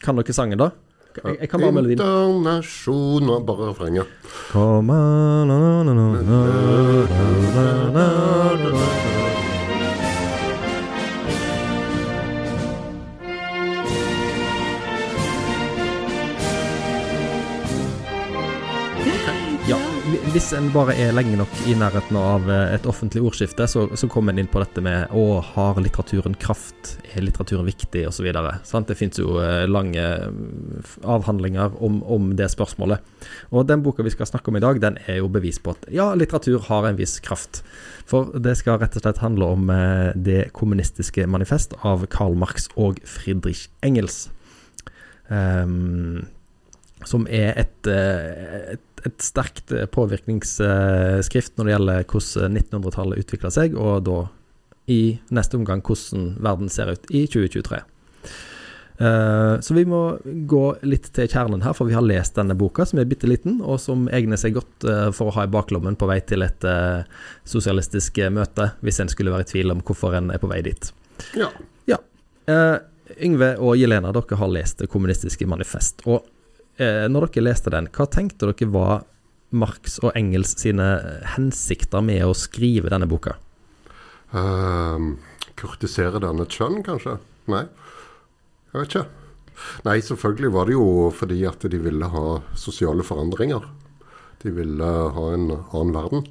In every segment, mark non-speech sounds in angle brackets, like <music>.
Kan dere sangen, da? Jeg, jeg kan bare melodien. Internasjon og bare refrenget. Kom an, na, na, na, na, na, na, na, na. Ja, hvis en bare er lenge nok i nærheten av eh, et offentlig ordskifte, så, så kommer en inn på dette med å, har litteraturen kraft, er litteraturen viktig, osv. Det fins jo eh, lange mm, avhandlinger om, om det spørsmålet. Og den boka vi skal snakke om i dag, den er jo bevis på at ja, litteratur har en viss kraft. For det skal rett og slett handle om eh, Det kommunistiske manifest av Karl Marx og Friedrich Engels. Ehm, som er et, eh, et, et sterkt eh, påvirkningsskrift når det gjelder hvordan 1900-tallet utvikla seg, og da i neste omgang hvordan verden ser ut i 2023. Eh, Så vi må gå litt til kjernen her, for vi har lest denne boka, som er bitte liten, og som egner seg godt for å ha i baklommen på vei til et sosialistisk møte, hvis en skulle være i tvil om hvorfor en er på vei dit. Ja. ja. Yngve og Jelena, dere har lest Det kommunistiske manifest. Og når dere leste den, hva tenkte dere var Marx og Engels sine hensikter med å skrive denne boka? Uh, kurtisere denne kjønn, kanskje? Nei, jeg vet ikke. Nei, selvfølgelig var det jo fordi at de ville ha sosiale forandringer. De ville ha en annen verden.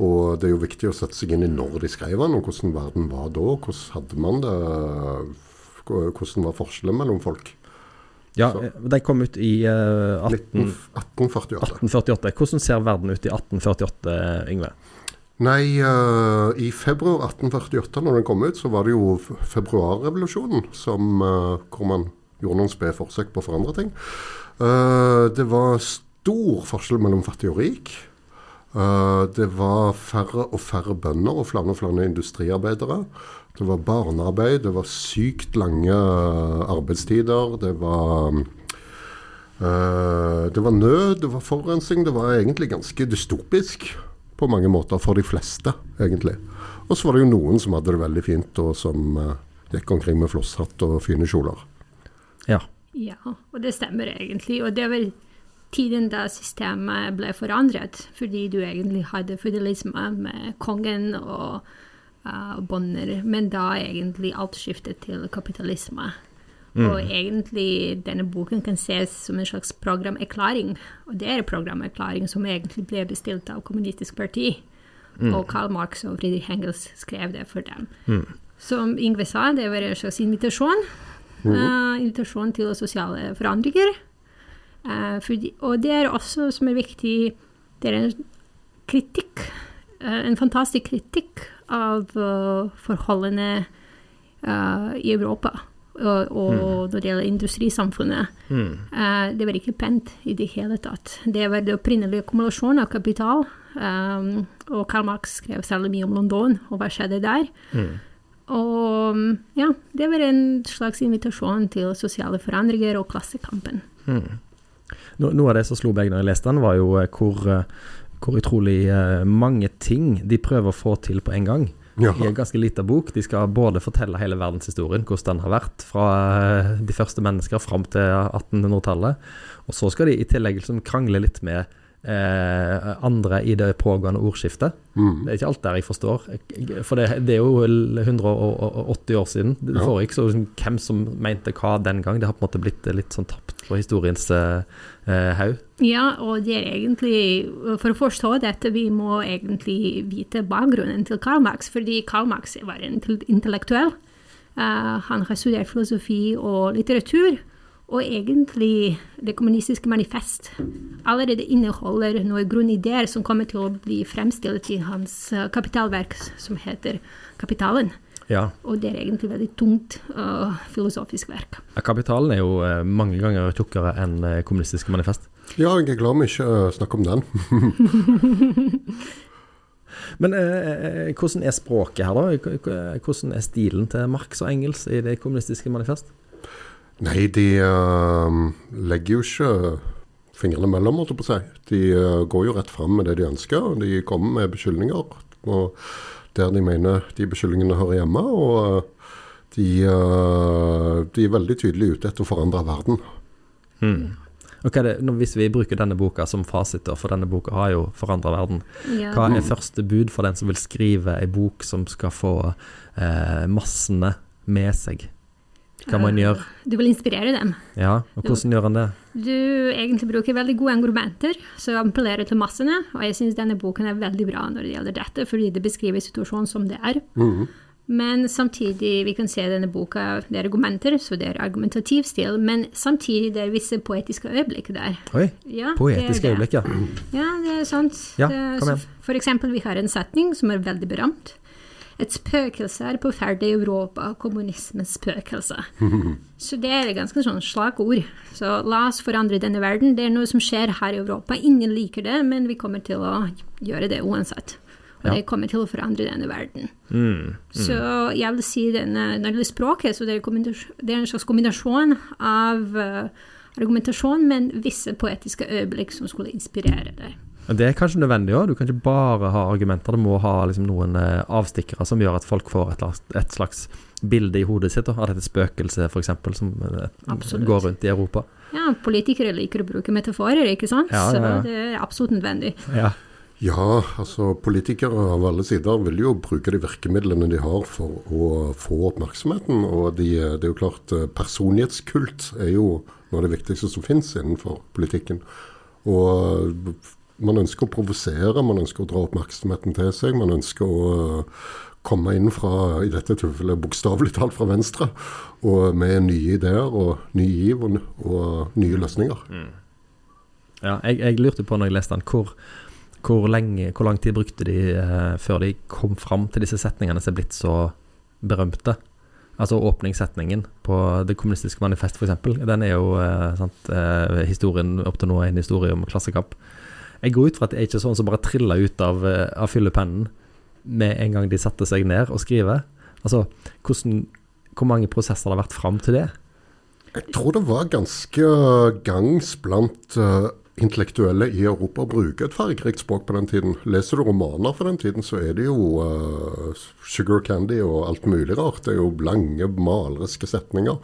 Og det er jo viktig å sette seg inn i når de skrev den, og hvordan verden var da. Hvordan hadde man det? Hvordan var forskjellen mellom folk? Ja, Så. eh, De kom ut i uh, 18, 1848. 1848. Hvordan ser verden ut i 1848, Yngve? Nei, uh, i februar 1848, når den kom ut, så var det jo februarrevolusjonen, som, uh, hvor man gjorde noen spede forsøk på å forandre ting. Uh, det var stor forskjell mellom fattig og rik. Det var færre og færre bønder og flere og flere industriarbeidere. Det var barnearbeid, det var sykt lange eh, arbeidstider. Det var eh, det var nød, det var forurensning. Det var egentlig ganske dystopisk på mange måter for de fleste, egentlig. Og så var det jo noen som hadde det veldig fint, og som eh, gikk omkring med flosshatt og fine kjoler. Ja. Ja, og det stemmer egentlig. Og det var tiden da systemet ble forandret, fordi du egentlig hadde føydalisme med kongen og uh, bonder, men da egentlig alt skiftet til kapitalisme. Og egentlig denne boken kan ses som en slags programerklæring, og det er en programerklæring som egentlig ble bestilt av Kommunistisk parti. Og Karl Marx og Friedrich Engels skrev det for dem. Som Yngve sa, det var en slags invitasjon. Uh, invitasjon til sosiale forandringer. Uh, for de, og det er også som er viktig, det er en kritikk, Uh, en fantastisk kritikk av eh, forholdene eh, i Europa. Og, og når det gjelder industrisamfunnet. Eh, det var ikke pent i det hele tatt. Det var det opprinnelige akkumulasjonen av kapital. Um, og Karl Marx skrev særlig mye om London, og hva skjedde der. Og ja, det var en slags invitasjon til sosiale forandringer og klassekampen. No, noe av det som slo meg når jeg leste den, var jo hvor, hvor utrolig eh, mange ting de prøver å få til på en gang. Ja. I en ganske liten bok. De skal både fortelle hele verdenshistorien, hvordan den har vært fra eh, de første mennesker fram til 1800-tallet. Og så skal de i tillegg liksom krangle litt med eh, andre i det pågående ordskiftet. Mm. Det er ikke alt der jeg forstår. For det, det er jo 180 år siden. Det Ja. foregikk så liksom, hvem som mente hva den gang. Det har på en måte blitt eh, litt sånn tapt på historiens eh, eh, haug. Ja, og det er egentlig For å forstå dette, vi må egentlig vite bakgrunnen til Karl Marx, fordi Karl Marx var en intellektuell. Uh, han har studert filosofi og litteratur. Og egentlig Det kommunistiske manifest allerede inneholder noen grunnideer som kommer til å bli fremstilt i hans eh, kapitalverk, som heter Kapitalen. Ja. Og det er egentlig veldig tungt uh, filosofisk verk. Kapitalen er jo uh, mange ganger tjukkere enn uh, kommunistiske manifest. Ja, jeg er glad vi ikke snakker om den. <laughs> Men hvordan er språket her, da? Hvordan er stilen til Marx og Engels i det kommunistiske manifest? Nei, de uh, legger jo ikke fingrene mellom, holdt jeg på å si. De uh, går jo rett fram med det de ønsker. og De kommer med beskyldninger og der de mener de beskyldningene hører hjemme. Og eh, De, uh, de er veldig tydelig ute etter å forandre verden. Hmm. Og hva er det, nå, Hvis vi bruker denne boka som fasit, for denne boka har jo forandra verden, Ja. hva er første bud for den som vil skrive ei bok som skal få eh, massene med seg? Hva må en Eh, gjøre? Du vil inspirere dem. Ja, og hvordan gjør en det? Du egentlig bruker veldig gode argumenter som appellerer til massene, og jeg syns denne boken er veldig bra når det gjelder dette, fordi det beskriver situasjonen som det er. Mhm. Men samtidig, vi kan se denne boka, det er argumenter, så det er argumentativ stil, men samtidig det er visse poetiske øyeblikk der. Oi, Ja, poetiske øyeblikk, ja. Ja, det er sant. Ja, kom så igjen. for eksempel, vi har en setning som er veldig berømt. Et spøkelse er på ferd i Europa, kommunismens spøkelse. <laughs> Så det er et ganske sånn slagord. Så la oss forandre denne verden. Det er noe som skjer her i Europa. Ingen liker det, men vi kommer til å gjøre det uansett. Og Ja. det kommer til å forandre denne verden. Mm. Så jeg vil si denne, når det gjelder språket, så det er, det er en slags kombinasjon av eh, argumentasjon, men visse poetiske øyeblikk som skulle inspirere deg. Det er kanskje nødvendig òg. Du kan ikke bare ha argumenter. Du må ha liksom noen eh, avstikkere som gjør at folk får et, slags- et slags bilde i hodet sitt da, av dette spøkelset, f.eks., som eh, Absolutt. går rundt i Europa. Ja, politikere liker å bruke metaforer, ikke sant? Ja, ja, ja. Så det er absolutt nødvendig. Ja. Ja, altså politikere av alle sider vil jo bruke de virkemidlene de har for å få oppmerksomheten. Og de, det er jo klart, eh, personlighetskult er jo noe av det viktigste som finnes innenfor politikken. Og man ønsker å provosere, man ønsker å dra oppmerksomheten til seg. Man ønsker å eh, komme inn fra, i dette tilfellet bokstavelig talt fra venstre, og med nye ideer og ny giv og, og nye løsninger. Ja, jeg, jeg lurte på når jeg leste den, hvor, hvor, lenge, hvor lang tid brukte de eh, før de kom fram til disse setningene som er blitt så berømte? Altså åpningssetningen på Det kommunistiske manifest, f.eks. Den er jo eh, sant, eh, historien opp til nå en historie om klassekamp. Jeg går ut fra at det er ikke sånn som bare triller ut av, eh, av fyllepennen med en gang de setter seg ned og skriver. Altså, hvordan, hvor mange prosesser det har vært fram til det? Jeg tror det var ganske gangs blant uh, intellektuelle i Europa å bruke et fargerikt språk på den tiden. Leser du romaner fra den tiden, så er det jo uh, sugar candy og alt mulig rart. Det er jo lange, maleriske setninger.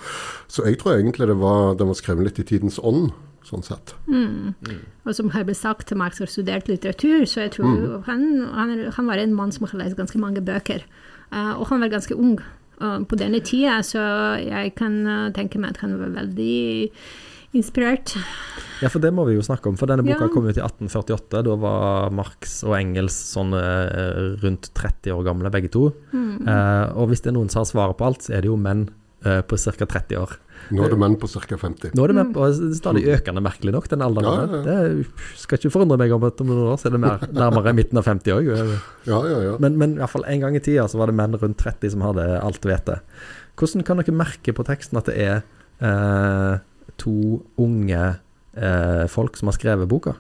Så jeg tror egentlig det var, den var skrevet litt i tidens ånd, sånn sett. Og som har blitt sagt, Marx har studert litteratur, så jeg tror mm. han, han, han var en mann som har lest ganske mange bøker. Uh, og han var ganske ung uh, på denne tida, så jeg kan uh, tenke meg at han var veldig inspirert. Ja, for det må vi jo snakke om. For denne boka Ja. kom ut i 1848. Da var Marx og Engels sånn rundt 30 år gamle, begge to. Eh, og hvis det er noen som har svaret på alt, så er det jo menn på ca. 30 år. Nå er det menn på ca. 50. Nå er det menn på stadig økende, merkelig nok, den alderen. Ja, ja, Det skal ikke forundre meg om at om noen år så er det mer nærmere midten av 50 òg. Ja, ja, ja. Men, men i hvert fall en gang i tida så var det menn rundt 30 som hadde alt vete. Hvordan kan dere merke på teksten at det er eh, to unge eh, folk som har skrevet boka?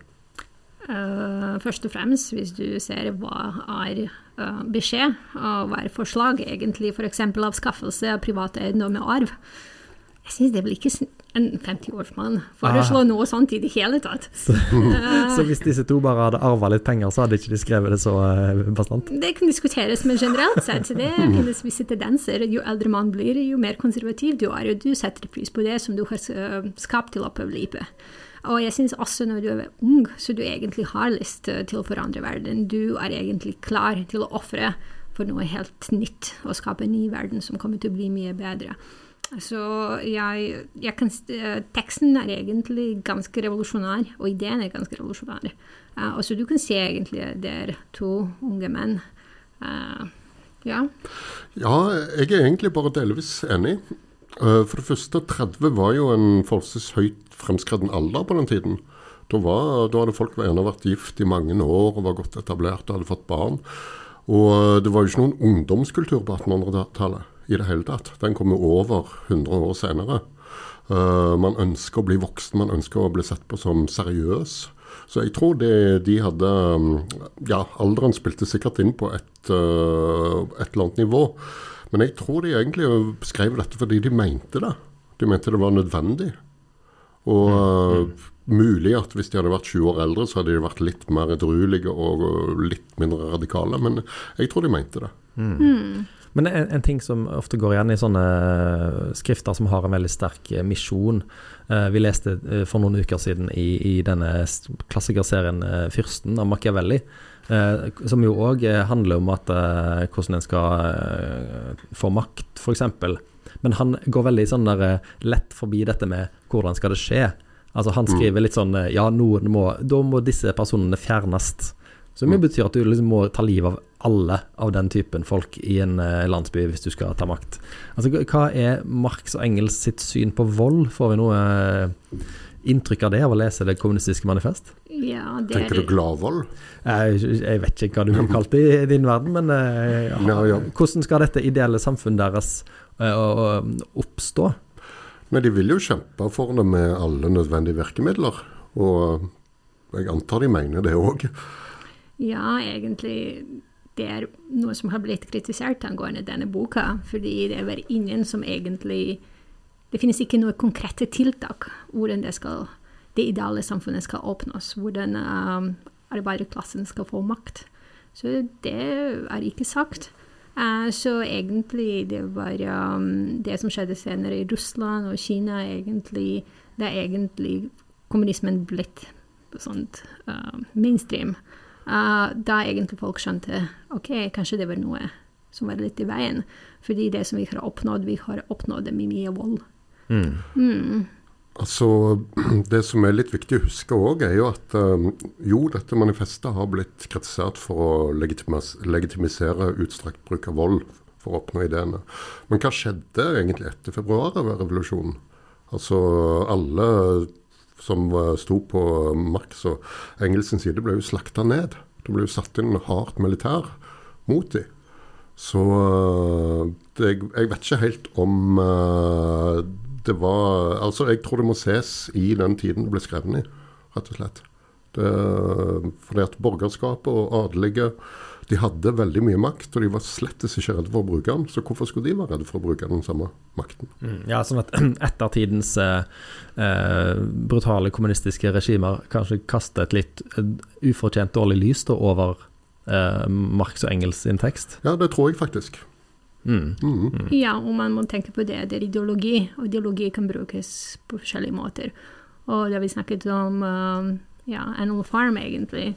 Eh, først og fremst, hvis du ser hva er eh, beskjed, og hva er forslag, egentlig f.eks. For avskaffelse av privat eiendom med arv. Jeg syns det er vel ikke en 50-årsmann foreslå noe sånt i det hele tatt. <laughs> Så hvis disse to bare hadde arva litt penger, så hadde ikke de skrevet det så eh, bastant? Det kan diskuteres, men generelt sett det <laughs> finnes visse tendenser. Jo eldre man blir, jo mer konservativ du er, og du setter pris på det som du har eh, skapt i løpet av livet. Og jeg syns også når du er ung, så du egentlig har lyst til å forandre verden. Du er egentlig klar til å ofre for noe helt nytt, og skape en ny verden som kommer til å bli mye bedre. Så jeg, jeg kan, eh, teksten er egentlig ganske revolusjonær, og ideen er ganske revolusjonær. Uh, og så du kan se egentlig det er to unge menn. uh, ja. Ja, jeg er egentlig bare delvis enig. Eh, For det første, 30 var jo en forholdsvis høyt fremskreden alder på den tiden. Da, var, da hadde folk gjerne vært gift i mange år og var godt etablert og hadde fått barn. Og eh, det var jo ikke noen ungdomskultur på 1800-tallet i det hele tatt. Den kom jo over 100 år senere. Eh, man ønsker å bli voksen, man ønsker å bli sett på som seriøs. Så jeg tror det, de hadde um, Ja, alderen spilte sikkert inn på et, et eller annet nivå. Men jeg tror de egentlig skrev dette fordi de mente det. De mente det var nødvendig. Og uh, mulig at hvis de hadde vært 20 år eldre, så hadde de vært litt mer edruelige og litt mindre radikale. Men jeg tror de mente det. Men en, en, ting som ofte går igjen i sånne skrifter som har en veldig sterk misjon eh, Vi leste eh, for noen uker siden i, i denne klassikerserien eh, 'Fyrsten' av Machiavelli, eh, som jo òg handler om at, hvordan en skal få makt, f.eks. Men han går veldig sånn der, lett forbi dette med hvordan skal det skje. Altså Han mm. skriver litt sånn Ja, noen må, da må disse personene fjernes. Som jo mm. betyr at du liksom må ta livet av alle av den typen folk i en landsby hvis du skal ta makt. Altså, Hva er Marx og Engels sitt syn på vold? Får vi noe inntrykk av det av å lese Det kommunistiske manifest? Ja, det Tenker du gladvold? Jeg, jeg, vet ikke hva du ville kalt det i, din verden, men ja. ja, ja. hvordan skal dette ideelle samfunnet deres oppstå? Men de vil jo kjempe for det med alle nødvendige virkemidler. Og jeg antar de mener det òg. Ja, egentlig det er noe som har blitt kritisert angående denne boka. Fordi det er ingen som egentlig Det finnes ikke noe konkrete tiltak hvordan det, skal, det ideale samfunnet skal oppnås. Hvordan um, arbeiderklassen skal få makt. Så det er ikke sagt. Uh, så egentlig det var um, det som skjedde senere i Russland og Kina, egentlig Det er egentlig kommunismen blitt sånt uh, mainstream. Uh, da egentlig folk skjønte ok, kanskje det var noe som var litt i veien. Fordi det som vi har oppnådd, vi har oppnådd det med mye vold. Mm. Mm. Altså, <clears throat> Det som er litt viktig å huske òg, er jo at um, jo, dette manifestet har blitt kritisert for å legitimisere utstrakt bruk av vold for å oppnå ideene. Men hva skjedde egentlig etter februarrevolusjonen? Altså, alle som sto på Marx og Engels side, ble jo slakta ned. Det ble jo satt inn hardt militær mot dem. Så eh, det, jeg vet ikke helt om uh, det var Altså, jeg tror det må ses i den tiden det ble skrevet i, rett og slett. Det, fordi at borgerskapet og adelige de hadde veldig mye makt, og de var slett ikke redde for å bruke den. Så hvorfor skulle de være redde for å bruke den samme makten? Mm, ja, sånn at <clears throat> ettertidens eh, eh, brutale kommunistiske regimer kanskje kaster et litt uh, ufortjent dårlig lys da, over eh, Marx og Engels sin tekst? Ja, det tror jeg faktisk. Mm. Mm. Ja, og man må tenke på det. Det er ideologi, og ideologi kan brukes på forskjellige måter. Og det vi snakket om uh, ja, Animal Farm, egentlig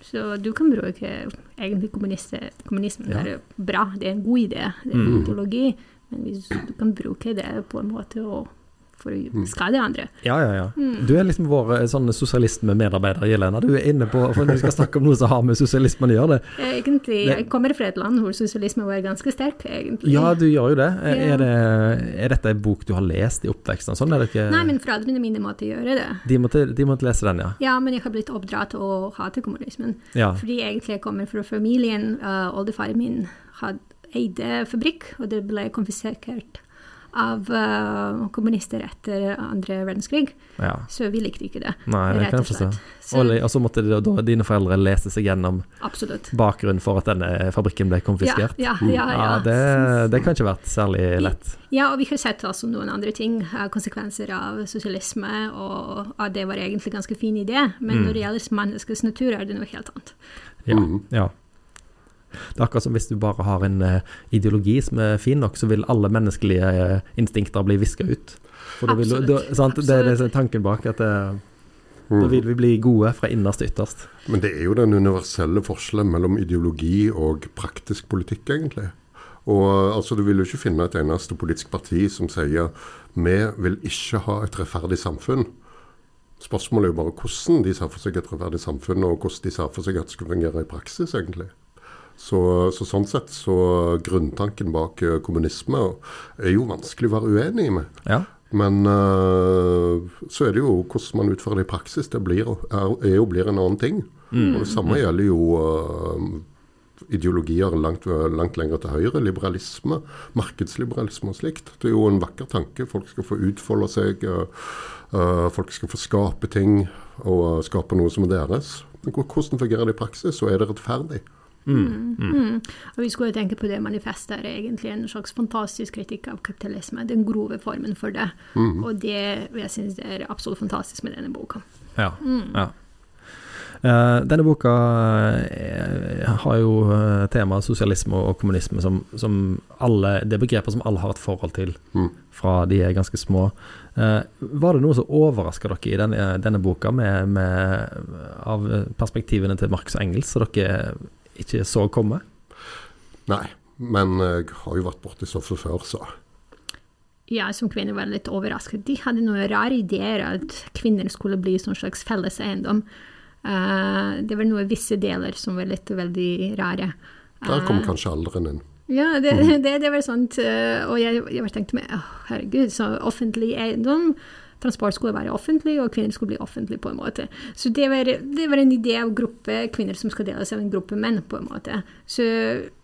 så du kan bruke egentlig kommunismen. Ja. Det er bra, det er en god idé, det er en mm. ideologi. Men hvis du kan bruke det på en måte å for å mm. skade andre. Ja, ja, ja. Mm. Du er liksom vår eh, sånn sosialisme-medarbeider, Jelena. Du er inne på for når vi skal snakke om noe som har med sosialismen å gjøre. det. <laughs> Egentlig, Jeg kommer fra et land hvor sosialisme var ganske sterk, egentlig. Ja, du gjør jo det. Ja. Er, det er dette en bok du har lest i oppveksten? Sånn er det ikke Nei, men foreldrene mine måtte gjøre det. De måtte, de måtte, lese den, ja? Ja, men jeg har blitt oppdratt til å hate kommunismen. Ja. Fordi egentlig jeg kommer fra familien. Uh, Oldefaren min hadde eide fabrikk, og det ble konfiskert av uh, kommunister etter andre verdenskrig. Ja. Så vi likte ikke det. Nei, det kan jeg forstå. Og, og, så måtte da, dine foreldre lese seg gjennom Absolutt. bakgrunnen for at denne fabrikken ble konfiskert? Ja, ja, ja, ja. det, det, kan ikke ha vært særlig lett. Ja, og vi har sett også noen andre ting. Konsekvenser av sosialisme, og at det var egentlig ganske fin idé. Men mm. når det gjelder menneskets natur, er det noe helt annet. Ja, mm. ja. Det er akkurat som hvis du bare har en uh, ideologi som er fin nok, så vil alle menneskelige uh, instinkter bli viska ut. For vil, da, det er det tanken bak. at det, Da vil vi bli gode fra innerst til ytterst. Men det er jo den universelle forskjellen mellom ideologi og praktisk politikk, egentlig. Og altså, Du vil jo ikke finne et eneste politisk parti som sier vi vil ikke ha et rettferdig samfunn. Spørsmålet er jo bare hvordan de ser for seg et rettferdig samfunn, og hvordan de ser for seg at det skal fungere i praksis, egentlig. Så, så, sånn sett så grunntanken bak eh, kommunisme er jo vanskelig å være uenig med. Ja. Men uh, så er det jo hvordan man utfører det i praksis. Det blir, er, er jo blir en annen ting. Mm. Og Det samme gjelder jo uh, ideologier langt, langt lenger til høyre. Liberalisme, markedsliberalisme og slikt. Det er jo en vakker tanke. Folk skal få utfolde seg. Uh, folk skal få skape ting og skape noe som er deres. Men hvordan fungerer det i praksis, og er det rettferdig? Mm. Mm. mm. Og vi skulle tenke på det manifestet er egentlig en slags fantastisk kritikk av kapitalisme. Den grove formen for det. Mm. Og det jeg synes er absolutt fantastisk med denne boka. Ja, mm. ja. Uh, denne boka uh, har jo uh, temaet sosialisme og kommunisme som, som, alle Det er begreper som alle har et forhold til Mm. fra de er ganske små. Eh, var det noe som overraska dere i denne, denne boka, med, med, av perspektivene til Marx og Engels, som dere ikke så komme? Nei, men jeg har jo vært borti stoffet før, så Jeg som kvinne var litt overrasket. De hadde noen rare ideer at kvinner skulle bli en slags felles eiendom. Eh, det var noen visse deler som var litt veldig rare. der kom Eh, kanskje alderen inn. Ja, det, det, det var sånt. eh, Og jeg, jeg tenkte meg, «Åh, herregud, så offentlig eiendom Transport skulle være offentlig, og kvinner skulle bli offentlig, på en måte. Så det var, det var en idé av gruppe kvinner som skal deles av en gruppe menn, på en måte. Så,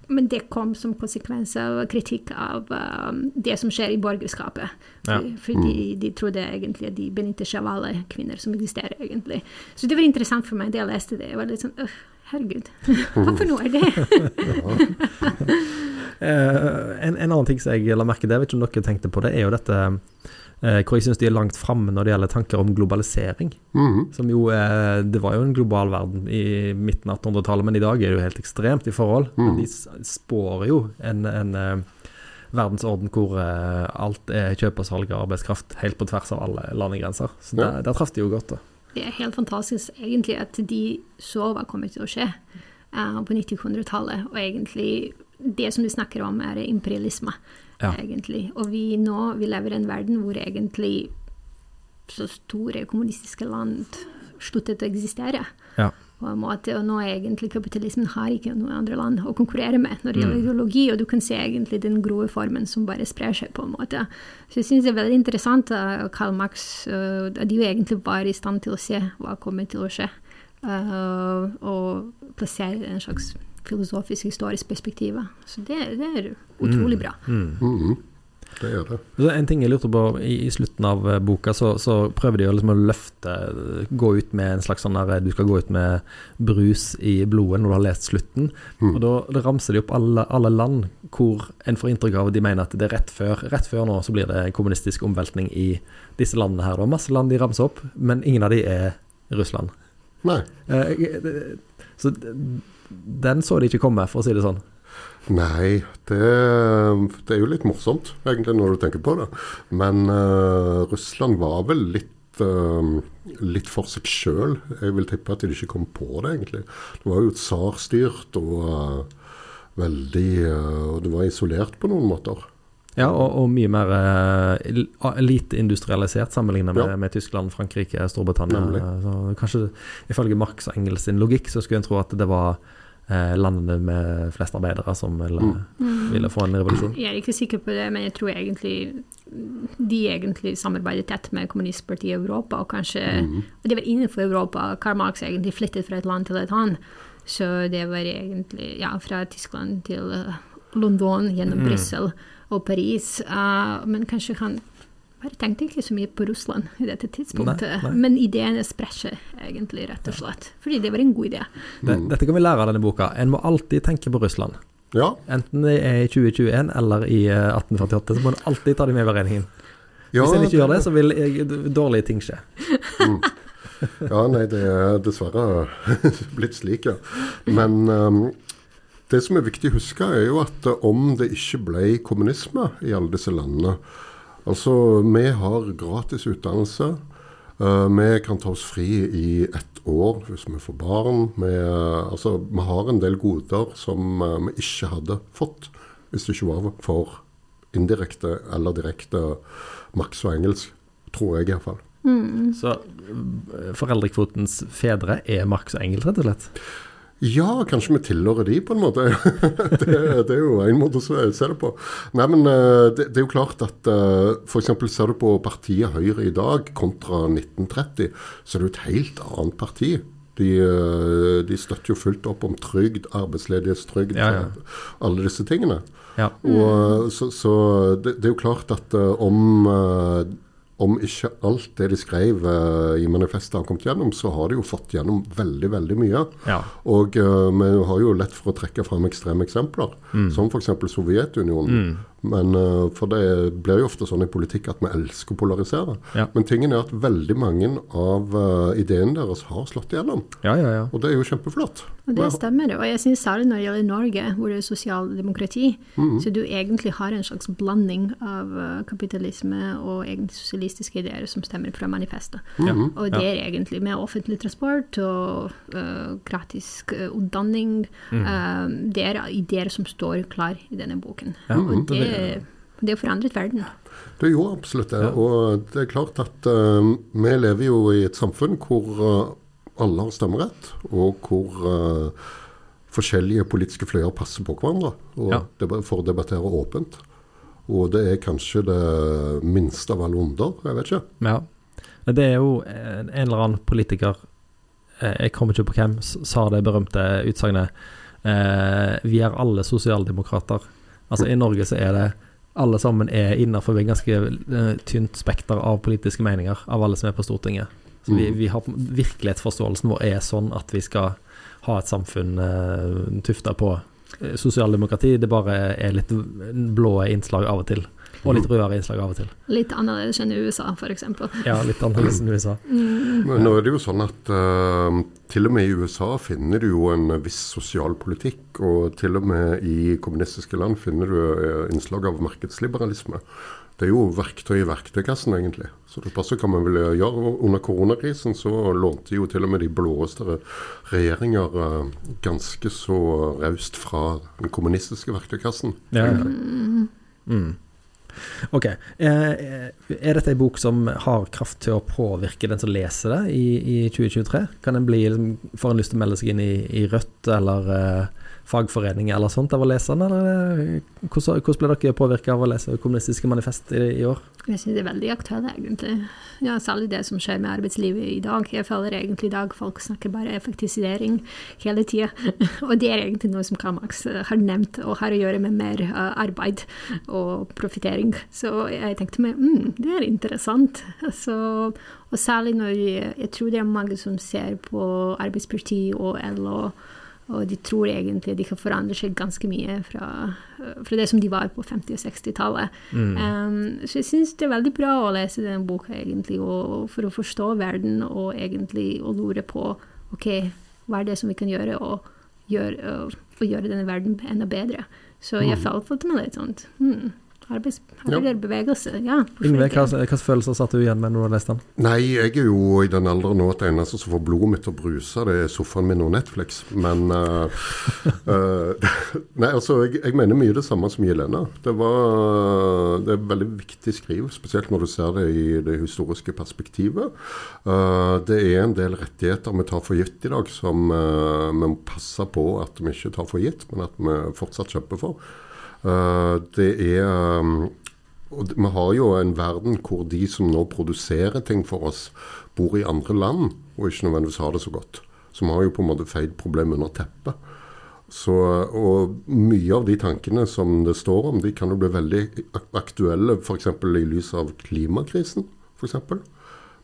men det kom som konsekvens av kritikk av um, det som skjer i borgerskapet. Ja. For, fordi de trodde egentlig at de benytter seg av alle kvinner som eksisterer, egentlig. Så det var interessant for meg da jeg leste det. Jeg var litt sånn øh, herregud, <laughs> hva for noe er det? <laughs> Eh, en, en annen ting som jeg la merke til, jeg vet ikke om dere tenkte på det, er jo dette hvor jeg syns de er langt framme når det gjelder tanker om globalisering. Mm. Som jo er, Det var jo en global verden i midten av 1800-tallet, men i dag er det jo helt ekstremt i forhold. Men de spår jo en, en eh, verdensorden hvor eh, alt er kjøp og salg av arbeidskraft helt på tvers av alle landegrenser. Så Ja. der, der traff de jo godt. da. Det er helt fantastisk egentlig at de så hva kommer til å skje uh, på 1900-tallet. Og egentlig det som de snakker om, er imperialisme. Ja. egentlig. Og vi nå vi lever i en verden hvor egentlig så store kommunistiske land sluttet å eksistere. Ja. På en måte, og nå egentlig kapitalismen har ikke noen andre land å konkurrere med når det gjelder ideologi, og du kan se egentlig den grove formen som bare sprer seg, på en måte. Så jeg syns det er veldig interessant at Karl Marx uh, at de jo egentlig var i stand til å se hva kommer til å skje, uh, og plassere en slags filosofisk, historisk perspektiv. Så det, det er utrolig bra. Mhm. Det er det. Så en ting jeg lurte på i, i slutten av eh, boka, så, så prøver de å liksom å løfte Gå ut med en slags sånn der Du skal gå ut med brus i blodet når du har lest slutten. Og da, da ramser de opp alle, alle land hvor en får inntrykk av at de mener at det er rett før Rett før nå så blir det kommunistisk omveltning i disse landene her. Det var masse land de ramser opp, men ingen av de er Russland. Nei. Eh, så den så de ikke komme, for å si det sånn. Nei, det, det er jo litt morsomt, egentlig, når du tenker på det. Men uh, Russland var vel litt, uh, litt for seg sjøl. Jeg vil tippe at de ikke kom på det, egentlig. Det var jo tsarstyrt og uh, veldig det var isolert på noen måter. Ja, og, og mye mer uh, lite industrialisert sammenlignet med, Ja. med Tyskland, Frankrike, Storbritannia. Nemlig. Så kanskje ifølge Marx og Engels sin logikk så skulle en tro at det var eh, landene med flest arbeidere som ville, ville få en revolusjon. Jeg er ikke sikker på det, men jeg tror egentlig de egentlig samarbeidet tett med kommunistpartiet i Europa, og kanskje og det var innenfor Europa. Karl Marx egentlig flyttet fra et land til et annet. Så det var egentlig ja, fra Tyskland til eh, London, gjennom Brussel og Paris. Uh, men kanskje han bare tenkte ikke så mye på Russland i dette tidspunktet. Nei, nei. Men ideene sprer seg egentlig, rett og slett. Fordi det var en god idé. Det, dette kan vi lære av denne boka. En må alltid tenke på Russland. Ja, Enten det er i 2021 eller i eh, 1848, så må en alltid ta det med i beregningen. ja, Hvis en ikke gjør det, så vil eh, dårlige ting skje. Ja, nei, det er dessverre <laughs> blitt slik, ja. Men ehm, det som er viktig å huske, er jo at om det ikke ble kommunisme i alle disse landene Altså, vi har gratis utdannelse. eh, vi kan ta oss fri i ett år hvis vi får barn. Vi, eh, altså, vi har en del goder som eh, vi ikke hadde fått hvis det ikke var for indirekte eller direkte Max og engelsk, tror jeg iallfall. Så eh, foreldrekvotens fedre er maks og engelsk, rett og slett. Ja, kanskje vi tilhører de, på en måte. <laughs> det, det er jo en måte å se det på. Nei, men eh, det, det er jo klart at uh, f.eks. ser du på partiet Høyre i dag kontra 1930, så er det jo et helt annet parti. De, eh, de støtter jo fullt opp om trygd, arbeidsledighetstrygd, Ja, ja. alle disse tingene. Ja. Og, så så det, det er jo klart at eh, om, eh, om ikke alt det de skrev uh, i manifestet har kommet gjennom, så har de jo fått gjennom veldig, veldig mye. Ja. Og uh, vi har jo lett for å trekke fram ekstreme eksempler, som f.eks. Sovjetunionen. Men uh, For det blir jo ofte sånn i politikk at vi elsker å polarisere. Ja. Men tingen er at veldig mange av ideene deres har slått igjennom. ja, ja, ja. Og det er jo kjempeflott. Og det stemmer. Og jeg synes særlig når det gjelder Norge, hvor det er sosialdemokrati, så du egentlig har en slags blanding av kapitalisme og egentlig sosialistiske ideer som stemmer fra manifestet. Og det er egentlig med offentlig transport og uh, gratis eh, utdanning. uh, det er ideer som står klar i denne boken. Ja, og det- det, det har forandret verden. Det gjorde absolutt det. Og det er klart at uh, vi lever jo i et samfunn hvor eh, alle har stemmerett, og hvor eh, forskjellige politiske fløyer passer på hverandre og Ja. for å debattere åpent. Og det er kanskje det minste av alle onder. Jeg vet ikke. Ja. Men Det er jo en, en eller annen politiker, eh, jeg kommer ikke på hvem, sa det berømte utsagnet eh, Vi er alle sosialdemokrater. Altså I Norge så er det alle sammen er innenfor et ganske eh, tynt spekter av politiske meninger, av alle som er på Stortinget. Så vi, Mm. vi har Virkelighetsforståelsen vår er sånn at vi skal ha et samfunn uh, tufta på eh, sosialdemokrati. Det bare er litt blå innslag av og til. Og litt rødere innslag av og til. Litt annerledes enn i USA, f.eks. Ja, litt annerledes enn USA. Men nå er det jo sånn at uh, til og med i USA finner du jo en viss sosial politikk, og til og med i kommunistiske land finner du eh, innslag av markedsliberalisme. Det er jo verktøy i verktøykassen, egentlig. Så det passer hva man vil gjøre. Under koronakrisen så lånte jo til og med de blåeste regjeringer eh, ganske så raust fra den kommunistiske verktøykassen. Ja, ja. Mm. Ok. Eh, Er dette en bok som har kraft til å påvirke den som leser det i, i 2023? Kan den bli, liksom, Får en lyst til å melde seg inn i, i Rødt eller eh, fagforening eller sånt av å lese den? Eller hvordan, hvordan ble dere påvirka av å lese Kommunistiske manifest i, i år? Jeg synes det er veldig aktuelt, egentlig. Ja, Særlig det som skjer med arbeidslivet i dag. Jeg føler egentlig i dag folk snakker bare effektivisering hele tida. <laughs> og det er egentlig noe som Karl eh, har nevnt, og har å gjøre med mer eh, arbeid og profittering. Så jeg tenkte meg mm, det er interessant. Så, og særlig når jeg, jeg tror det er mange som ser på Arbeidspartiet og LO. Og de tror egentlig de kan forandre seg ganske mye fra, fra det som de var på 50- og 60-tallet. Um, så jeg syns det er veldig bra å lese denne boka, egentlig, og, for å forstå verden og egentlig å lure på ok, hva er det som vi kan gjøre, og gjøre, og, og gjøre denne verden enda bedre. Så jeg følte meg litt sånn hmm, arbeids, Ja. Yngve, hva hvilke følelser satt du igjen med når du leste den? Nei, jeg er jo i den alderen nå at det eneste som får blodet mitt til å bruse, det er sofaen min og Netflix. Men uh, <laughs> eh, Nei, altså, jeg, jeg mener mye det samme som Jelena. Det var Det er veldig viktig skriv, spesielt når du ser det i det historiske perspektivet. Uh, det er en del rettigheter vi tar for gitt i dag, som eh, vi må passe på at vi ikke tar for gitt, men at vi fortsatt kjemper for. Eh, det er um, vi har jo en verden hvor de som nå produserer ting for oss, bor i andre land og ikke nødvendigvis har det så godt. Så vi har jo på en måte feid problem under teppet. Så, og mye av de tankene som det står om, de kan jo bli veldig ak- aktuelle f.eks. i lys av klimakrisen. For.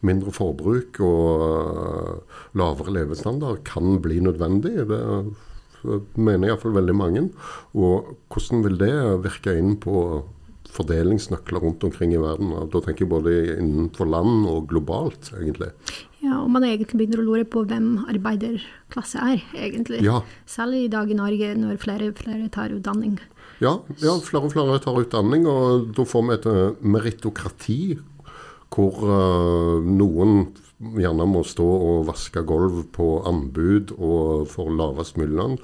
Mindre forbruk og øh, lavere levestandard kan bli nødvendig. Det mener iallfall veldig mange. Og hvordan vil det virke inn på fordelingsnøkler rundt omkring i verden? Da tenker jeg både innenfor land og globalt, egentlig. Ja, og man egentlig begynner å lure på hvem arbeiderklasse er, egentlig. Ja. Særlig i dag i Norge, når flere og flere tar utdanning. Ja, ja, flere og flere tar utdanning, og da får vi et meritokrati hvor uh, noen gjerne må stå og vaske gulv på anbud og for lavest mulig lønn,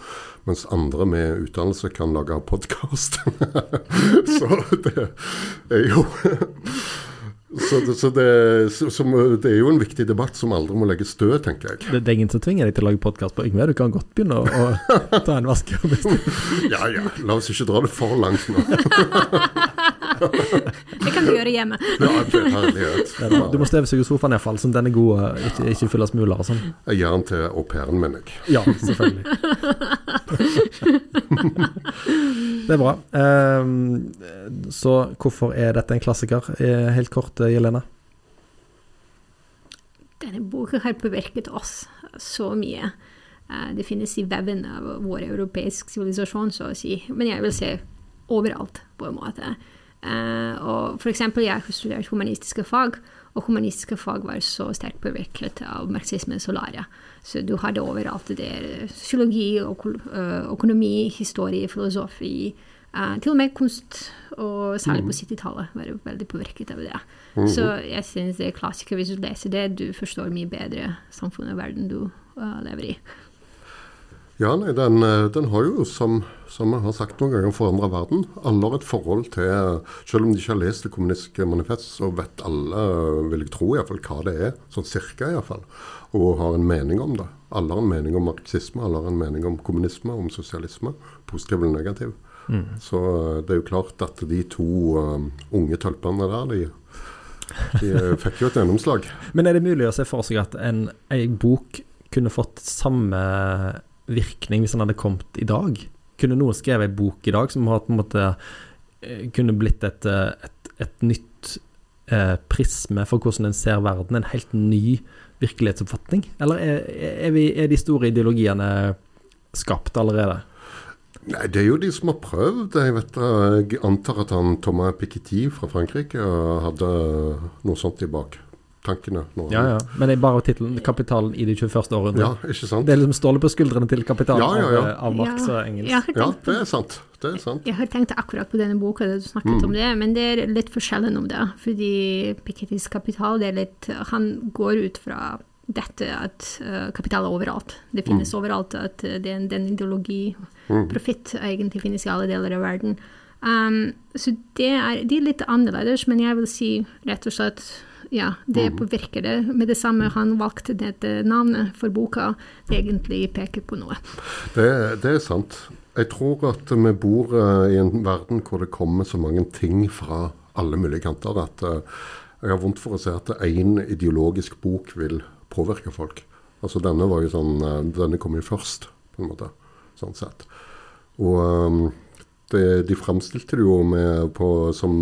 mens andre med utdannelse kan lage podkast. <laughs> så det er jo så, det, så, det, så, så det er jo en viktig debatt som aldri må legges død, tenker jeg. Det, det er ingen som tvinger deg til å lage podkast på Yngve. Du kan godt begynne å, å ta en vask. <laughs> Ja ja, la oss ikke dra det for langt nå. <laughs> Det kan du gjøre hjemme. Ja, det er herlighet. Du må støvsuge sofaen iallfall, sånn at den er god og ikke, ikke full av smuler og sånn. Jeg gir den til au pairen, mener jeg. Ja, selvfølgelig. <laughs> det er bra. Um, så hvorfor er dette en klassiker? Eh, Helt kort, eh, Jelena. denne boka har påvirket oss så mye. Uh, det finnes i veven av vår europeiske sivilisasjon, så å si. Men jeg vil se overalt, på en måte. Uh, og for eksempel, jeg har studert humanistiske fag, og humanistiske fag var så sterkt påvirket av marxisme solaria. Så du hadde overalt det er psykologi, økonomi, historie, filosofi. Uh, til og med kunst, og særlig på 70-tallet, var var veldig påvirket av det. Mm -hmm. Så jeg syns det er klassiker. Hvis du leser det, du forstår mye bedre samfunnet og verden du uh, lever i. Ja, nei, den, eh, den, har jo, som, som jeg har sagt noen ganger, forandra verden. Alle har et forhold til Selv om de ikke har lest Det kommunistiske manifest, så vet alle, vil jeg tro, i fall, hva det er. Sånn cirka, iallfall. Og har en mening om det. Alle har en mening om marxisme, alle har en mening om kommunisme, om sosialisme. Positiv eller negativ. Så eh, det er jo klart at de to um, unge tølpene der, de, de eh, fikk jo et gjennomslag. <laughs> Men er det mulig å se for seg at en, en bok kunne fått samme virkning hvis den hadde kommet i dag? Kunne noen skrevet en bok i dag som på en måte kunne blitt et, et, et nytt eh, prisme for hvordan en ser verden? En helt ny virkelighetsoppfatning? Eller er, er, vi, er de store ideologiene skapt allerede? Nei, Det er jo de som har prøvd. Jeg, vet, jeg antar at han Thomas Piketty fra Frankrike hadde noe sånt i baktankene. Ja, ja. Men det er bare tittelen 'Kapitalen i det 21. århundre'. Ja, ikke sant? Det er liksom stålet på skuldrene til kapitalen ja, ja, ja. Av, av Marx og Engels. Ja, det er sant. Det er sant. Jeg har tenkt akkurat på denne boka du snakket mm. om det, men det er litt forskjellen om det. Fordi Pikettys kapital, det er litt Han går ut fra dette at uh, kapital er overalt. Det finnes mm. overalt. At uh, den, den ideologi, mm. profitt, egentlig finnes i alle deler av verden. Um, så det er, de er litt annerledes, men jeg vil si rett og slett ja, det mm. påvirker det. Med det samme han valgte dette navnet for boka, egentlig peker på noe. Det, det er sant. Jeg tror at vi bor uh, i en verden hvor det kommer så mange ting fra alle mulige kanter at jeg har vondt for å se at én ideologisk bok vil påvirke folk. Altså denne var jo sånn eh, Denne kom jo først, på en måte. Sånn sett. Og um, det, de fremstilte det jo med på som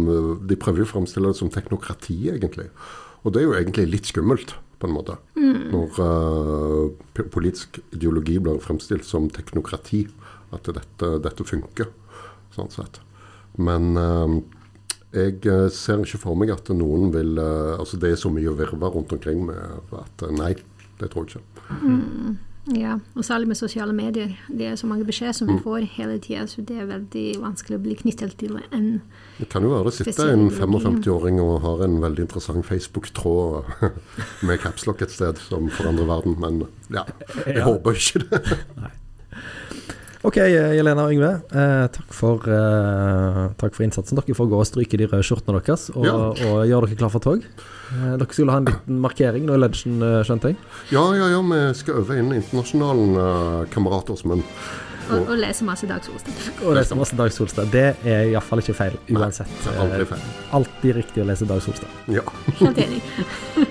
De prøver jo å fremstille det som teknokrati, egentlig. Og det er jo egentlig litt skummelt, på en måte. Mm. Når uh, politisk ideologi blir fremstilt som teknokrati. At dette, dette funker, sånn sett. Men uh, jeg eh, ser ikke for meg at noen vil uh, Altså det er så mye virvar rundt omkring med at uh, nei, det tror jeg ikke. Mm, ja, og særlig med sosiale medier. Det er så mange beskjeder som vi mm. får hele tida, så det er veldig vanskelig å bli knyttet til en Det kan jo være det sitter en 55-åring og har en veldig interessant Facebook-tråd <laughs> med capslock et sted som forandrer verden, men ja, jeg ja. håper ikke det. Ok, Jelena og Yngve. Eh, takk, for, eh, takk, for, innsatsen. Dere får gå og stryke de røde skjortene deres og, ja. og gjøre dere klar for tog. Eh, dere skulle ha en liten markering nå i lunsjen, eh, skjønte jeg? Ja, ja, ja. Vi skal øve inn internasjonalen, uh, kamerater som en og, og, lese masse Dag Solstad. Og lese masse Dag Solstad. Det er iallfall ikke feil, uansett. Nei, det er aldri feil. Alltid riktig å lese Dag Solstad. Ja. Helt enig. <laughs>